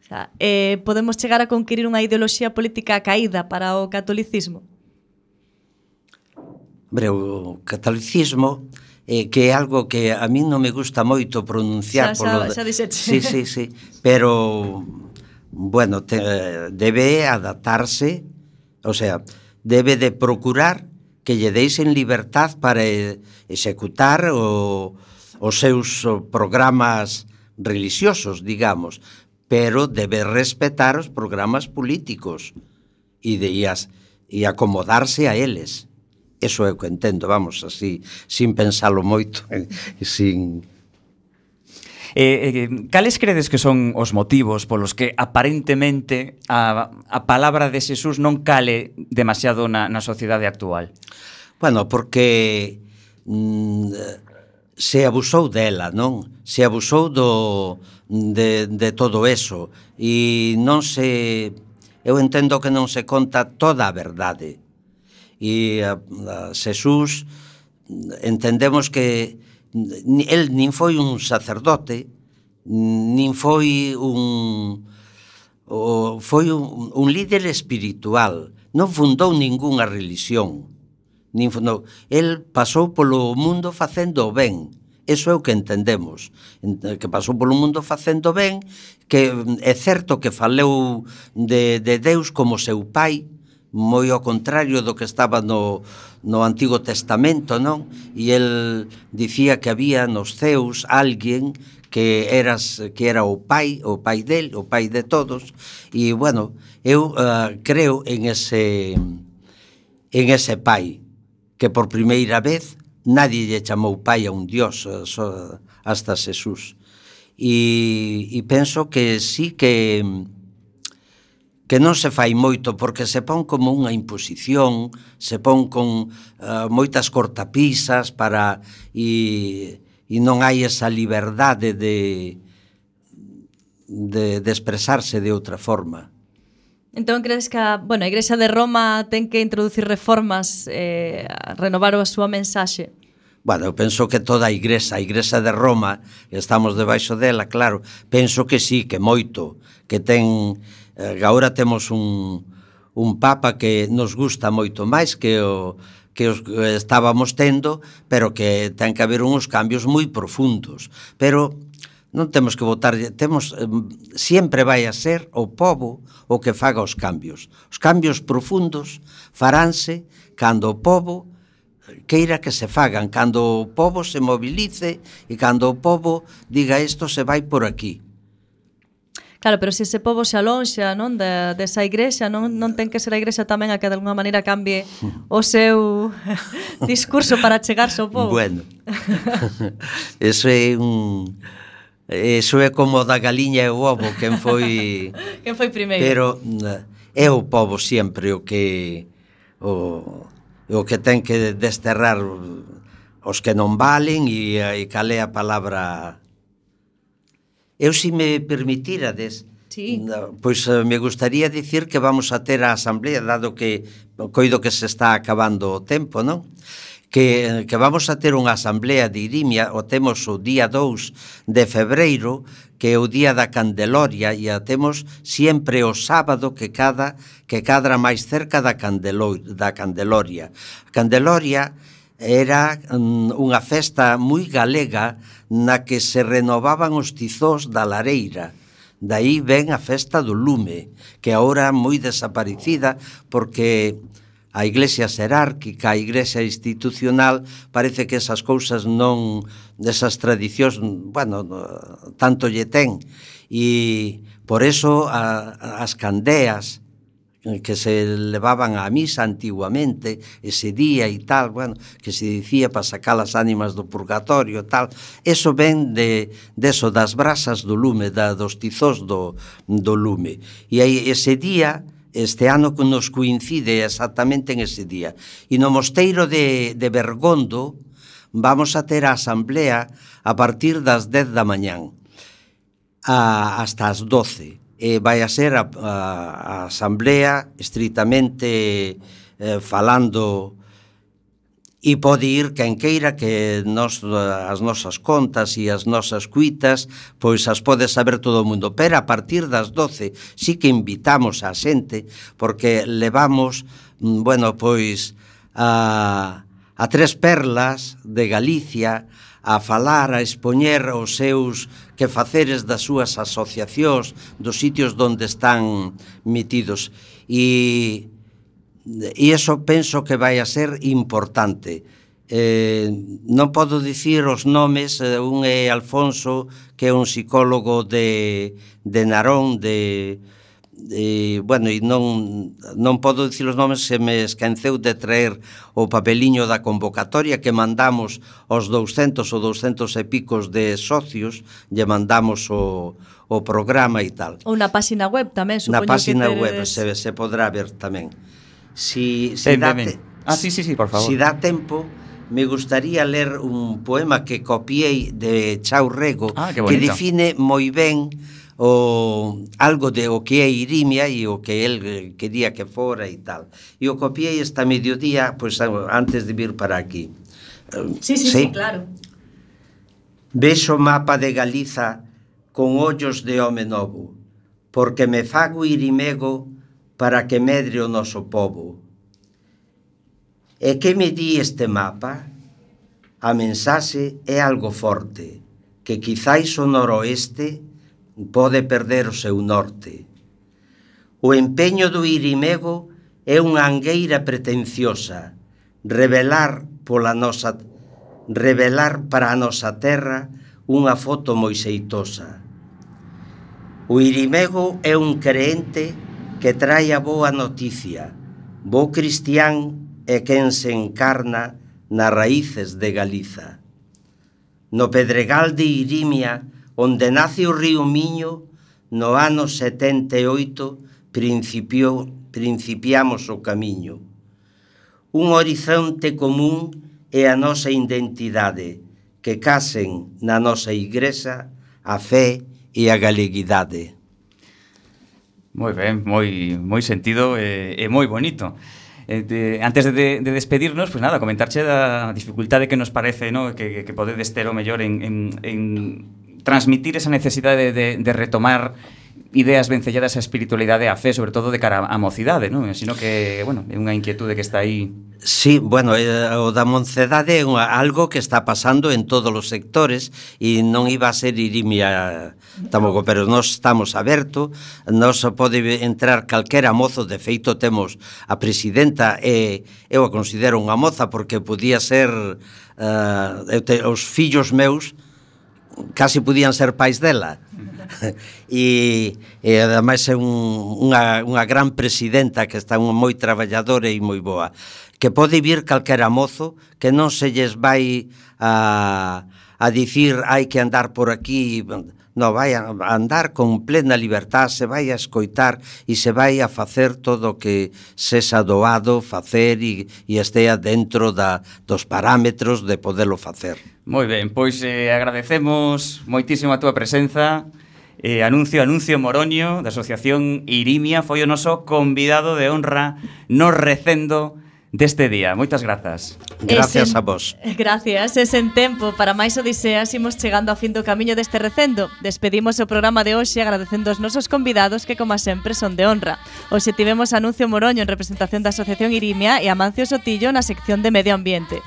o sea, eh, podemos chegar a conquirir unha ideoloxía política caída para o catolicismo?
Hombre, o catolicismo eh, que é algo que a min non me gusta moito pronunciar
xa, xa,
polo...
xa dixete
sí, sí, sí, pero bueno, te, eh, debe adaptarse o sea, debe de procurar que lle deixen libertad para executar o, os seus programas religiosos, digamos, pero debe respetar os programas políticos e de e, as, e acomodarse a eles. Eso é o que entendo, vamos, así, sin pensalo moito, sin
Eh, eh, cales credes que son os motivos polos que aparentemente a, a palabra de Xesús non cale demasiado na, na sociedade actual?
Bueno, porque mm, se abusou dela, non? Se abusou do, de, de todo eso e non se... Eu entendo que non se conta toda a verdade. E a, a Xesús entendemos que el nin foi un sacerdote, nin foi un o, foi un, un líder espiritual, non fundou ningunha religión. Nin fundou. El pasou polo mundo facendo o ben. Eso é o que entendemos, que pasou polo mundo facendo ben, que é certo que faleu de, de Deus como seu pai, moi ao contrario do que estaba no, no Antigo Testamento, non? E el dicía que había nos ceus alguén que eras que era o pai, o pai del, o pai de todos, e bueno, eu uh, creo en ese en ese pai que por primeira vez nadie lle chamou pai a un dios eh, só hasta Jesús. E, e penso que sí que que non se fai moito porque se pon como unha imposición, se pon con uh, moitas cortapisas para e, e non hai esa liberdade de, de, de expresarse de outra forma.
Entón crees que a, bueno, a Igrexa de Roma ten que introducir reformas eh, a renovar a súa mensaxe?
Bueno, eu penso que toda a Igrexa, a Igrexa de Roma, estamos debaixo dela, claro, penso que sí, que moito, que ten eh, agora temos un, un papa que nos gusta moito máis que o que os estábamos tendo, pero que ten que haber uns cambios moi profundos. Pero non temos que votar, temos sempre vai a ser o pobo o que faga os cambios. Os cambios profundos faránse cando o pobo queira que se fagan, cando o pobo se mobilice e cando o pobo diga isto se vai por aquí.
Claro, pero se ese pobo se alonxa non da, desa igrexa, non, non ten que ser a igrexa tamén a que de alguna maneira cambie o seu discurso para chegarse ao pobo.
Bueno, eso é un... Eso é como da galiña e o ovo, quen foi...
quen foi primeiro.
Pero eh, é o povo sempre o que... O, o que ten que desterrar os que non valen e, e cal é a palabra Eu, se me permitirades,
Sí.
Pois eh, me gustaría dicir que vamos a ter a asamblea, dado que coido que se está acabando o tempo, non? Que, eh, que vamos a ter unha asamblea de Irimia, o temos o día 2 de febreiro, que é o día da Candeloria, e a temos sempre o sábado que cada que cadra máis cerca da, Candelo, da Candeloria. Candeloria era mm, unha festa moi galega na que se renovaban os tizós da lareira. Daí ven a festa do lume, que agora moi desaparecida porque a iglesia xerárquica, a iglesia institucional, parece que esas cousas non, desas tradicións, bueno, tanto lle ten. E por eso a, as candeas, que se levaban á misa antiguamente, ese día e tal, bueno, que se dicía para sacar as ánimas do purgatorio e tal, eso ven de, de eso, das brasas do lume, da, dos tizós do, do lume. E aí ese día, este ano que nos coincide exactamente en ese día. E no mosteiro de, de Bergondo vamos a ter a asamblea a partir das 10 da mañán a, hasta as 12 eh, vai a ser a, a, a asamblea estritamente eh, falando e pode ir quen queira que nos, as nosas contas e as nosas cuitas pois as pode saber todo o mundo. Pero a partir das 12 sí que invitamos a xente porque levamos mm, bueno, pois a, a tres perlas de Galicia a falar, a expoñer os seus que faceres das súas asociacións, dos sitios onde están metidos. E, e eso penso que vai a ser importante. Eh, non podo dicir os nomes, eh, un é Alfonso, que é un psicólogo de, de Narón, de, e, bueno, e non, non podo dicir os nomes se me esquenceu de traer o papeliño da convocatoria que mandamos aos 200 ou 200 e picos de socios lle mandamos o, o programa e tal
ou na páxina web tamén
na páxina
que
web se, se podrá ver tamén si, si
ben,
dá
ben, ben. Ah, sí, sí, sí, por favor.
Si dá tempo, me gustaría ler un poema que copiei de Chau Rego
ah,
que,
que
define moi ben o algo de o que é Irimia e o que el eh, quería que fora e tal. E o copiei esta mediodía, pois antes de vir para aquí. Sí,
sí, sí, sí claro.
Vexo o mapa de Galiza con ollos de home novo, porque me fago irimego para que medre o noso povo. E que me di este mapa? A mensaxe é algo forte, que quizáis o noroeste pode perder o seu norte. O empeño do Irimego é unha angueira pretenciosa, revelar pola nosa revelar para a nosa terra unha foto moi xeitosa. O Irimego é un creente que trae a boa noticia, bo cristián é quen se encarna nas raíces de Galiza. No Pedregal de Irimia onde nace o río Miño, no ano 78 principiou, principiamos o camiño. Un horizonte común é a nosa identidade, que casen na nosa igresa a fé e a galeguidade.
Moi ben, moi, moi sentido e, e moi bonito. Eh, de, antes de, de despedirnos, pues nada, comentarche da dificultade que nos parece, ¿no? que, que, que podedes ter o mellor en, en, en transmitir esa necesidade de, de retomar ideas vencelladas á espiritualidade e a fe, sobre todo de cara á mocidade, non? Sino que, bueno, é unha inquietude que está aí.
Sí, bueno, eh, o da moncedade é algo que está pasando en todos os sectores e non iba a ser irimia tampouco, pero nós estamos aberto, nos pode entrar calquera mozo, de feito temos a presidenta e eu a considero unha moza porque podía ser uh, te, os fillos meus casi podían ser pais dela. e, e ademais é un, unha, unha gran presidenta que está moi traballadora e moi boa que pode vir calquera mozo que non se lles vai a, a dicir hai que andar por aquí no vai a andar con plena libertad, se vai a escoitar e se vai a facer todo o que sexa doado facer e, e estea dentro da, dos parámetros de poderlo facer.
Moi ben, pois eh, agradecemos moitísimo a túa presenza. Eh, anuncio, anuncio Moroño, da Asociación Irimia foi o noso convidado de honra no recendo deste día. Moitas grazas.
Gracias
en,
a vos.
Gracias. Es en tempo para máis odiseas imos chegando a fin do camiño deste recendo. Despedimos o programa de hoxe agradecendo os nosos convidados que, como sempre, son de honra. Hoxe tivemos Anuncio Moroño en representación da Asociación Irimia e Amancio Sotillo na sección de Medio Ambiente.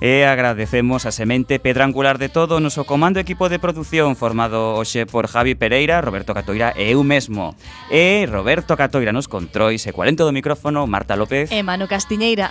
E agradecemos a semente pedra angular de todo o noso comando equipo de produción formado hoxe por Javi Pereira, Roberto Catoira e eu mesmo. E Roberto Catoira nos controis e 40 do micrófono, Marta López
e Manu Castiñeira